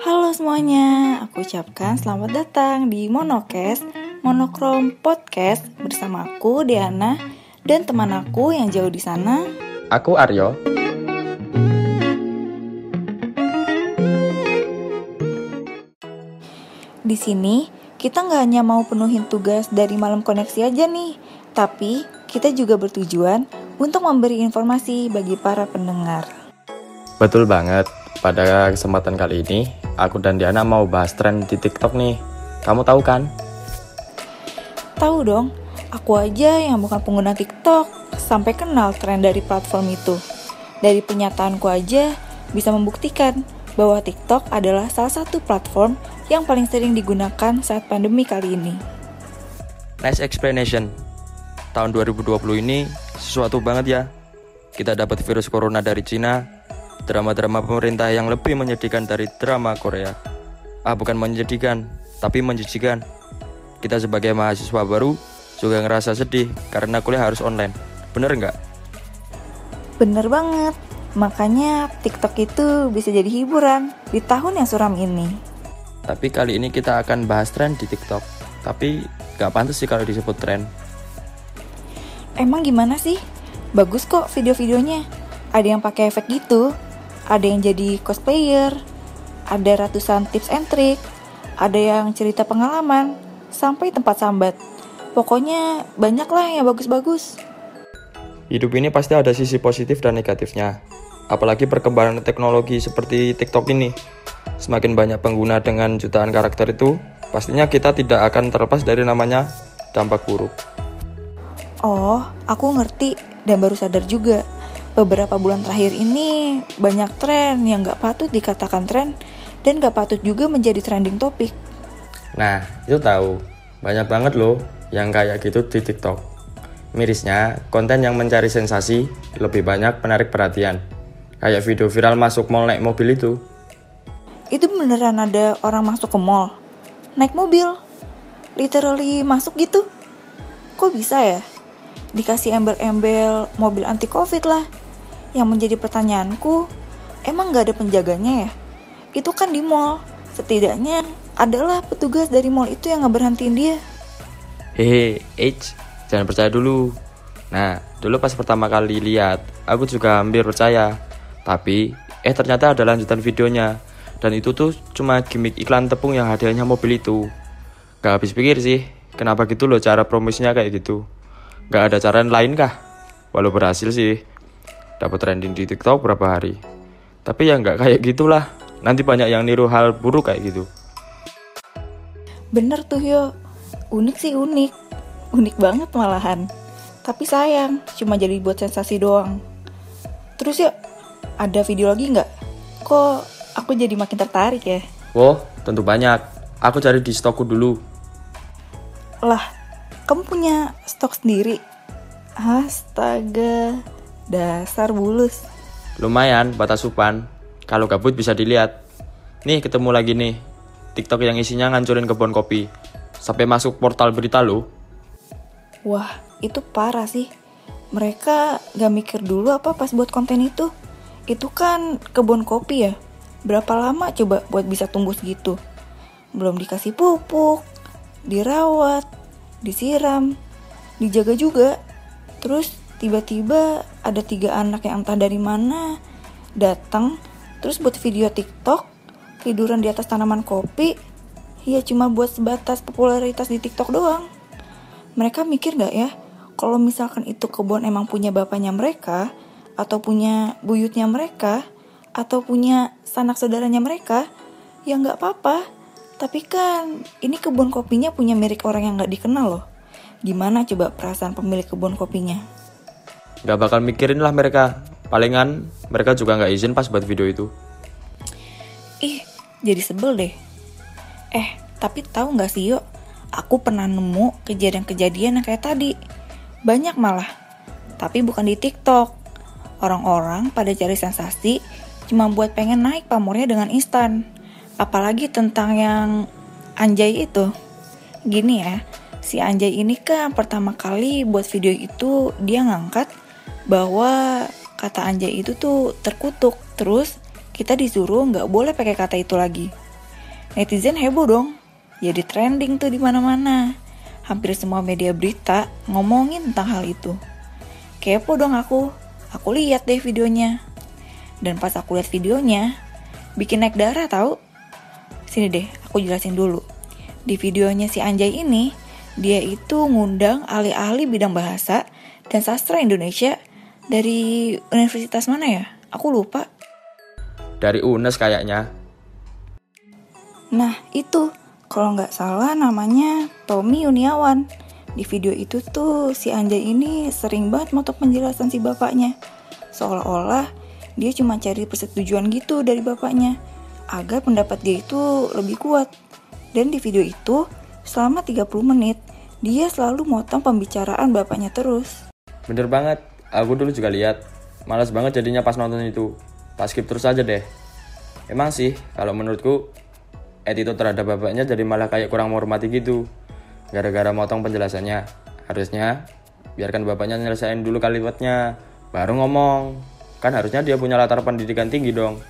Halo semuanya, aku ucapkan selamat datang di Monokes, Monokrom Podcast bersama aku Diana dan teman aku yang jauh di sana. Aku Aryo. Di sini kita nggak hanya mau penuhin tugas dari malam koneksi aja nih, tapi kita juga bertujuan untuk memberi informasi bagi para pendengar. Betul banget. Pada kesempatan kali ini, aku dan Diana mau bahas tren di TikTok nih. Kamu tahu kan? Tahu dong, aku aja yang bukan pengguna TikTok sampai kenal tren dari platform itu. Dari pernyataanku aja bisa membuktikan bahwa TikTok adalah salah satu platform yang paling sering digunakan saat pandemi kali ini. Nice explanation. Tahun 2020 ini sesuatu banget ya. Kita dapat virus corona dari Cina, drama-drama pemerintah yang lebih menyedihkan dari drama Korea. Ah, bukan menyedihkan, tapi menjijikan. Kita sebagai mahasiswa baru juga ngerasa sedih karena kuliah harus online. Bener nggak? Bener banget. Makanya TikTok itu bisa jadi hiburan di tahun yang suram ini. Tapi kali ini kita akan bahas tren di TikTok. Tapi nggak pantas sih kalau disebut tren. Emang gimana sih? Bagus kok video-videonya. Ada yang pakai efek gitu, ada yang jadi cosplayer, ada ratusan tips and trick, ada yang cerita pengalaman, sampai tempat sambat. Pokoknya banyak lah yang bagus-bagus. Hidup ini pasti ada sisi positif dan negatifnya. Apalagi perkembangan teknologi seperti TikTok ini. Semakin banyak pengguna dengan jutaan karakter itu, pastinya kita tidak akan terlepas dari namanya dampak buruk. Oh, aku ngerti dan baru sadar juga beberapa bulan terakhir ini banyak tren yang gak patut dikatakan tren dan gak patut juga menjadi trending topik. Nah, itu tahu. Banyak banget loh yang kayak gitu di TikTok. Mirisnya, konten yang mencari sensasi lebih banyak menarik perhatian. Kayak video viral masuk mall naik mobil itu. Itu beneran ada orang masuk ke mall? Naik mobil? Literally masuk gitu? Kok bisa ya? Dikasih embel-embel mobil anti covid lah. Yang menjadi pertanyaanku, emang gak ada penjaganya ya? Itu kan di mall. Setidaknya adalah petugas dari mall itu yang ngeberhentiin dia. Hehe, H, jangan percaya dulu. Nah, dulu pas pertama kali lihat, aku juga hampir percaya. Tapi, eh ternyata ada lanjutan videonya. Dan itu tuh cuma gimmick iklan tepung yang hadiahnya mobil itu. Gak habis pikir sih, kenapa gitu loh cara promosinya kayak gitu. Gak ada cara lain kah? Walau berhasil sih, dapat trending di TikTok berapa hari. Tapi ya nggak kayak gitulah. Nanti banyak yang niru hal buruk kayak gitu. Bener tuh yo, unik sih unik. Unik banget malahan. Tapi sayang, cuma jadi buat sensasi doang. Terus yuk, ada video lagi nggak? Kok aku jadi makin tertarik ya? Wow, tentu banyak. Aku cari di stokku dulu. Lah, kamu punya stok sendiri? Astaga, Dasar bulus. Lumayan, batas supan. Kalau gabut bisa dilihat. Nih, ketemu lagi nih. TikTok yang isinya ngancurin kebun kopi. Sampai masuk portal berita lo. Wah, itu parah sih. Mereka gak mikir dulu apa pas buat konten itu. Itu kan kebun kopi ya. Berapa lama coba buat bisa tumbuh segitu? Belum dikasih pupuk, dirawat, disiram, dijaga juga. Terus tiba-tiba ada tiga anak yang entah dari mana datang terus buat video TikTok tiduran di atas tanaman kopi. Ya cuma buat sebatas popularitas di TikTok doang. Mereka mikir nggak ya kalau misalkan itu kebun emang punya bapaknya mereka atau punya buyutnya mereka atau punya sanak saudaranya mereka ya nggak apa-apa. Tapi kan ini kebun kopinya punya milik orang yang nggak dikenal loh. Gimana coba perasaan pemilik kebun kopinya Gak bakal mikirin lah mereka. Palingan mereka juga nggak izin pas buat video itu. Ih, jadi sebel deh. Eh, tapi tahu nggak sih yuk, aku pernah nemu kejadian-kejadian yang kayak tadi. Banyak malah, tapi bukan di TikTok. Orang-orang pada cari sensasi cuma buat pengen naik pamornya dengan instan. Apalagi tentang yang Anjay itu. Gini ya, si Anjay ini kan pertama kali buat video itu dia ngangkat bahwa kata anjay itu tuh terkutuk. Terus kita disuruh nggak boleh pakai kata itu lagi. Netizen heboh dong. Jadi trending tuh di mana-mana. Hampir semua media berita ngomongin tentang hal itu. Kepo dong aku. Aku lihat deh videonya. Dan pas aku lihat videonya, bikin naik darah tahu. Sini deh, aku jelasin dulu. Di videonya si Anjay ini, dia itu ngundang ahli-ahli bidang bahasa dan sastra Indonesia dari universitas mana ya? Aku lupa. Dari UNES kayaknya. Nah, itu. Kalau nggak salah namanya Tommy Yuniawan. Di video itu tuh si Anjay ini sering banget motok penjelasan si bapaknya. Seolah-olah dia cuma cari persetujuan gitu dari bapaknya. Agar pendapat dia itu lebih kuat. Dan di video itu, selama 30 menit, dia selalu motong pembicaraan bapaknya terus. Bener banget, aku dulu juga lihat. Males banget jadinya pas nonton itu. Pas skip terus aja deh. Emang sih, kalau menurutku, attitude terhadap bapaknya jadi malah kayak kurang menghormati gitu. Gara-gara motong penjelasannya. Harusnya, biarkan bapaknya nyelesain dulu kalimatnya, baru ngomong. Kan harusnya dia punya latar pendidikan tinggi dong.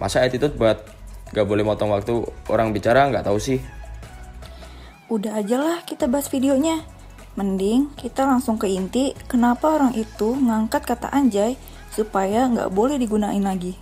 Masa attitude buat gak boleh motong waktu orang bicara nggak tahu sih. Udah aja lah kita bahas videonya. Mending kita langsung ke inti kenapa orang itu ngangkat kata anjay supaya nggak boleh digunain lagi.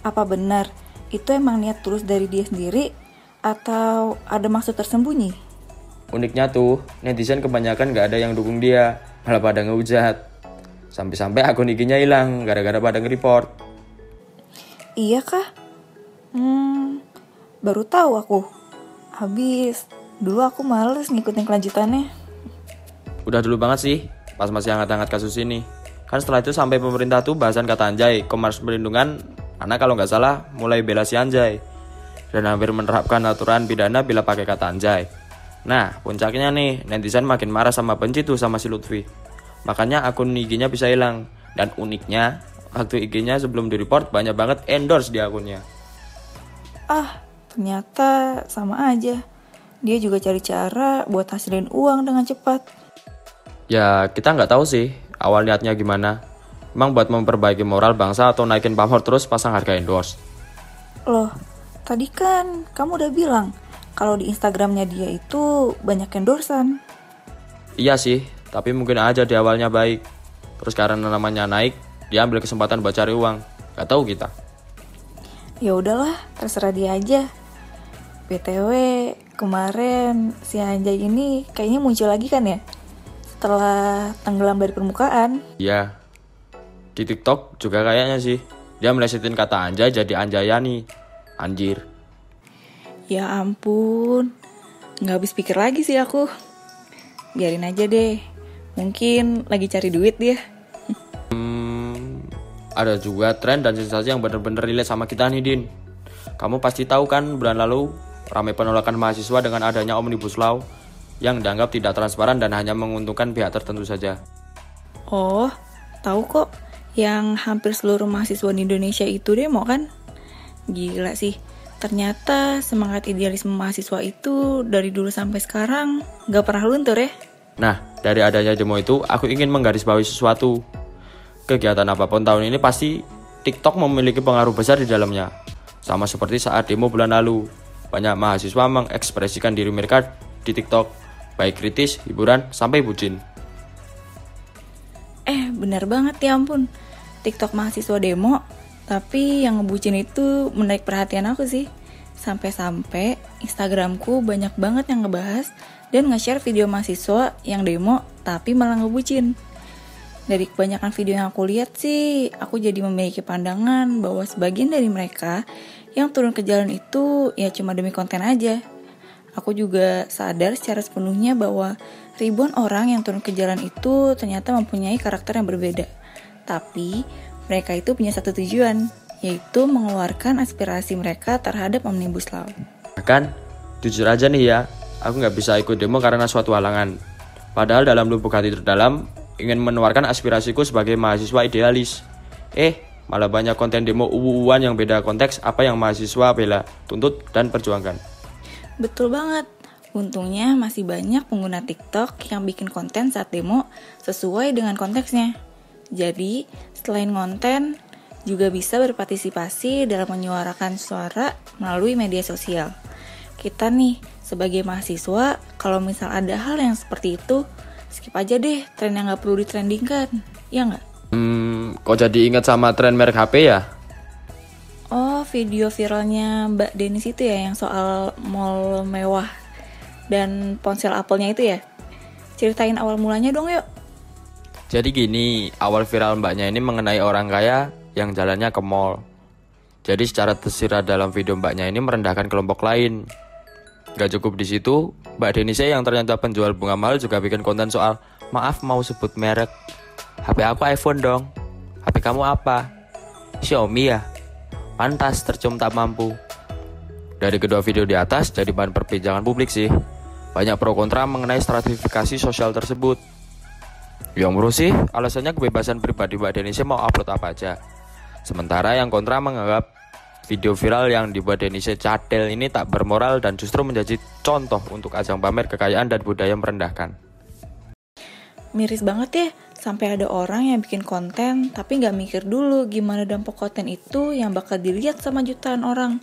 Apa benar itu emang niat tulus dari dia sendiri atau ada maksud tersembunyi? Uniknya tuh, netizen kebanyakan nggak ada yang dukung dia, malah pada ngehujat. Sampai-sampai akun IG-nya hilang gara-gara pada nge-report. Iya kah? Hmm, baru tahu aku. Habis, dulu aku males ngikutin kelanjutannya. Udah dulu banget sih, pas masih hangat-hangat kasus ini. Kan setelah itu sampai pemerintah tuh bahasan kata anjay, Komnas Perlindungan, karena kalau nggak salah mulai bela si anjay. Dan hampir menerapkan aturan pidana bila pakai kata anjay. Nah, puncaknya nih, netizen makin marah sama benci tuh sama si Lutfi. Makanya akun IG-nya bisa hilang. Dan uniknya, waktu IG-nya sebelum di-report banyak banget endorse di akunnya. Ah, ternyata sama aja. Dia juga cari cara buat hasilin uang dengan cepat. Ya, kita nggak tahu sih awal niatnya gimana. Emang buat memperbaiki moral bangsa atau naikin pamor terus pasang harga endorse. Loh, tadi kan kamu udah bilang kalau di Instagramnya dia itu banyak endorsan. Iya sih, tapi mungkin aja di awalnya baik. Terus karena namanya naik, dia ambil kesempatan buat cari uang. Gak tahu kita. Ya udahlah, terserah dia aja. BTW, kemarin si Anjay ini kayaknya muncul lagi kan ya? Setelah tenggelam dari permukaan. Iya. Di TikTok juga kayaknya sih. Dia melesetin kata anjay jadi anjayani. Anjir. Ya ampun, nggak habis pikir lagi sih aku. Biarin aja deh, mungkin lagi cari duit dia. Hmm, ada juga tren dan sensasi yang bener-bener relate sama kita nih Din. Kamu pasti tahu kan bulan lalu ramai penolakan mahasiswa dengan adanya Omnibus Law yang dianggap tidak transparan dan hanya menguntungkan pihak tertentu saja. Oh, tahu kok. Yang hampir seluruh mahasiswa di Indonesia itu demo kan? Gila sih. Ternyata semangat idealisme mahasiswa itu dari dulu sampai sekarang gak pernah luntur ya. Nah, dari adanya demo itu, aku ingin menggarisbawahi sesuatu. Kegiatan apa pun tahun ini pasti TikTok memiliki pengaruh besar di dalamnya. Sama seperti saat demo bulan lalu, banyak mahasiswa mengekspresikan diri mereka di TikTok, baik kritis, hiburan, sampai bucin. Eh, benar banget ya ampun. TikTok mahasiswa demo, tapi yang ngebucin itu menarik perhatian aku sih. Sampai-sampai Instagramku banyak banget yang ngebahas dan nge-share video mahasiswa yang demo tapi malah ngebucin. Dari kebanyakan video yang aku lihat sih, aku jadi memiliki pandangan bahwa sebagian dari mereka yang turun ke jalan itu ya cuma demi konten aja. Aku juga sadar secara sepenuhnya bahwa ribuan orang yang turun ke jalan itu ternyata mempunyai karakter yang berbeda. Tapi mereka itu punya satu tujuan, yaitu mengeluarkan aspirasi mereka terhadap Omnibus Law. Bahkan, jujur aja nih ya, aku nggak bisa ikut demo karena suatu halangan. Padahal dalam lubuk hati terdalam, ingin menuarkan aspirasiku sebagai mahasiswa idealis. Eh, malah banyak konten demo uwu-uwan yang beda konteks apa yang mahasiswa bela, tuntut, dan perjuangkan. Betul banget. Untungnya masih banyak pengguna TikTok yang bikin konten saat demo sesuai dengan konteksnya. Jadi, selain konten, juga bisa berpartisipasi dalam menyuarakan suara melalui media sosial. kita nih sebagai mahasiswa kalau misal ada hal yang seperti itu skip aja deh tren yang nggak perlu ditrendingkan ya nggak Hmm, kok jadi ingat sama tren merek HP ya? Video viralnya Mbak Denis itu ya yang soal mall mewah dan ponsel Apple-nya itu ya ceritain awal mulanya dong yuk Jadi gini, awal viral mbaknya ini mengenai orang kaya yang jalannya ke mall. Jadi secara tersirat dalam video mbaknya ini merendahkan kelompok lain. Gak cukup di situ, Mbak Denise yang ternyata penjual bunga mahal juga bikin konten soal maaf mau sebut merek. HP aku iPhone dong. HP kamu apa? Xiaomi ya. Pantas tercium tak mampu. Dari kedua video di atas jadi bahan perbincangan publik sih. Banyak pro kontra mengenai stratifikasi sosial tersebut. Yang menurut sih, alasannya kebebasan pribadi Mbak Denise mau upload apa aja. Sementara yang kontra menganggap video viral yang dibuat Denise cadel ini tak bermoral dan justru menjadi contoh untuk ajang pamer kekayaan dan budaya merendahkan. miris banget ya sampai ada orang yang bikin konten tapi nggak mikir dulu gimana dampak konten itu yang bakal dilihat sama jutaan orang.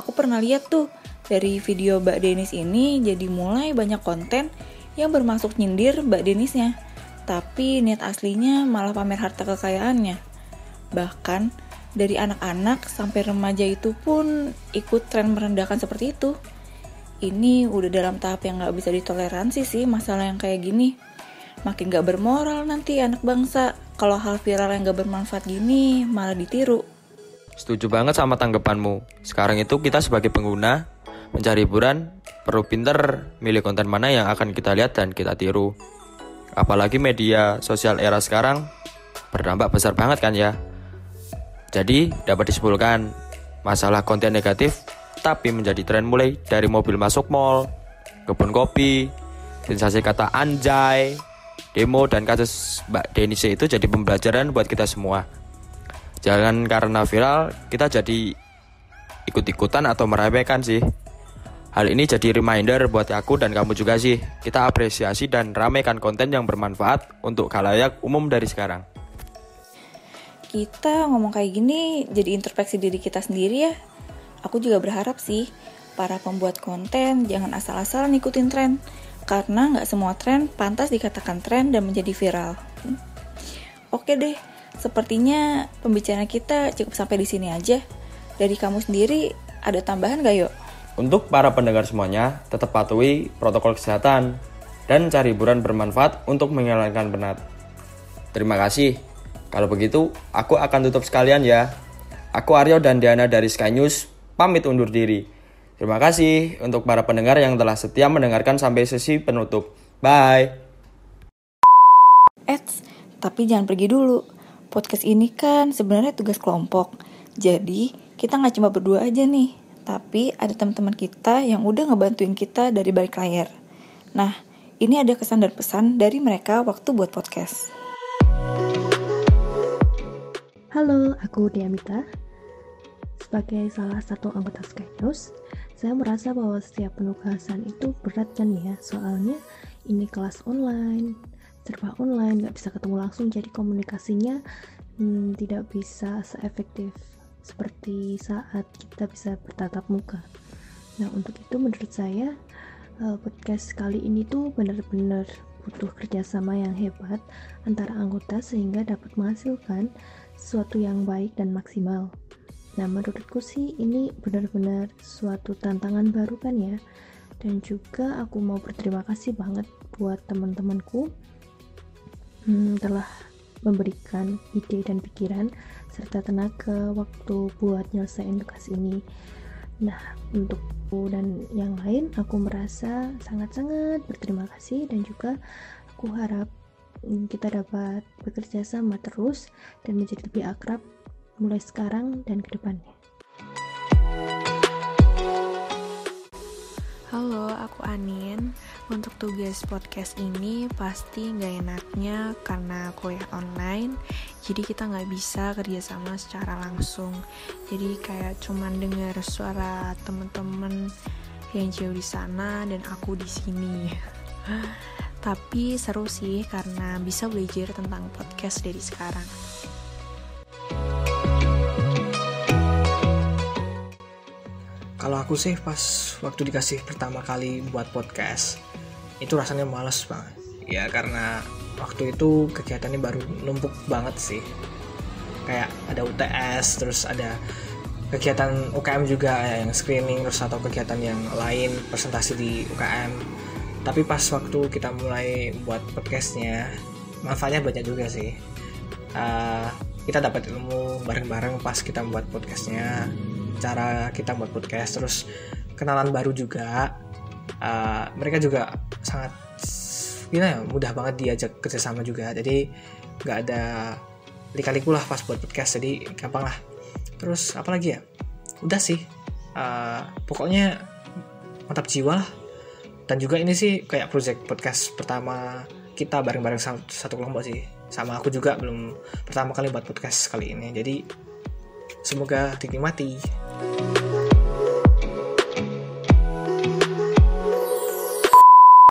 Aku pernah lihat tuh dari video Mbak Denis ini jadi mulai banyak konten yang bermaksud nyindir Mbak Denisnya. Tapi niat aslinya malah pamer harta kekayaannya. Bahkan dari anak-anak sampai remaja itu pun ikut tren merendahkan seperti itu. Ini udah dalam tahap yang nggak bisa ditoleransi sih masalah yang kayak gini makin gak bermoral nanti anak bangsa kalau hal viral yang gak bermanfaat gini malah ditiru Setuju banget sama tanggapanmu. Sekarang itu kita sebagai pengguna mencari hiburan perlu pinter milih konten mana yang akan kita lihat dan kita tiru. Apalagi media sosial era sekarang berdampak besar banget kan ya. Jadi dapat disimpulkan masalah konten negatif tapi menjadi tren mulai dari mobil masuk mall, kebun kopi, sensasi kata anjay, demo dan kasus Mbak Denise itu jadi pembelajaran buat kita semua. Jangan karena viral kita jadi ikut-ikutan atau meremehkan sih. Hal ini jadi reminder buat aku dan kamu juga sih. Kita apresiasi dan ramekan konten yang bermanfaat untuk kalayak umum dari sekarang. kita ngomong kayak gini jadi introspeksi diri kita sendiri ya aku juga berharap sih para pembuat konten jangan asal-asal ngikutin tren karena nggak semua tren pantas dikatakan tren dan menjadi viral oke deh sepertinya pembicaraan kita cukup sampai di sini aja dari kamu sendiri ada tambahan gak yuk Untuk para pendengar semuanya, tetap patuhi protokol kesehatan dan cari hiburan bermanfaat untuk menghilangkan penat. Terima kasih. Kalau begitu, aku akan tutup sekalian ya. Aku Aryo dan Diana dari Sky News, pamit undur diri. Terima kasih untuk para pendengar yang telah setia mendengarkan sampai sesi penutup. Bye. Eits, tapi jangan pergi dulu. Podcast ini kan sebenarnya tugas kelompok. Jadi, kita nggak cuma berdua aja nih. Tapi ada teman-teman kita yang udah ngebantuin kita dari balik layar. Nah, ini ada kesan dan pesan dari mereka waktu buat podcast. Halo, aku Diamita. Sebagai salah satu anggota Sky News, saya merasa bahwa setiap penugasan itu berat kan ya, soalnya ini kelas online, serba online, nggak bisa ketemu langsung, jadi komunikasinya hmm, tidak bisa seefektif seperti saat kita bisa bertatap muka. Nah, untuk itu menurut saya eh, podcast kali ini tuh benar-benar butuh kerjasama yang hebat antara anggota sehingga dapat menghasilkan sesuatu yang baik dan maksimal. Nah, menurutku sih ini benar-benar suatu tantangan baru kan ya. Dan juga aku mau berterima kasih banget buat teman-temanku hmm, telah memberikan ide dan pikiran serta tenaga waktu buat nyelesain tugas ini. Nah, untukku dan yang lain aku merasa sangat-sangat berterima kasih dan juga aku harap mm, kita dapat bekerja sama terus dan menjadi lebih akrab mulai sekarang dan ke depannya. Halo, aku Anin. Untuk tugas podcast ini pasti nggak enaknya karena kuliah online, jadi kita nggak bisa kerjasama secara langsung. Jadi kayak cuman dengar suara temen-temen yang jauh di sana dan aku di sini. Tapi seru sih karena bisa belajar tentang podcast dari sekarang. Kalau aku sih pas waktu dikasih pertama kali buat podcast itu rasanya males banget. Ya karena waktu itu kegiatannya baru numpuk banget sih. Kayak ada UTS terus ada kegiatan UKM juga yang screening terus atau kegiatan yang lain presentasi di UKM tapi pas waktu kita mulai buat podcastnya manfaatnya banyak juga sih. Uh, kita dapat ilmu bareng-bareng pas kita buat podcastnya cara kita buat podcast terus kenalan baru juga uh, mereka juga sangat gimana ya mudah banget diajak kerjasama juga. Jadi nggak ada lika-liku lah pas buat podcast jadi gampang lah. Terus apa lagi ya? Udah sih uh, pokoknya mantap jiwa lah. Dan juga ini sih kayak project podcast pertama kita bareng-bareng satu kelompok sih. Sama aku juga belum pertama kali buat podcast kali ini jadi Semoga dinikmati.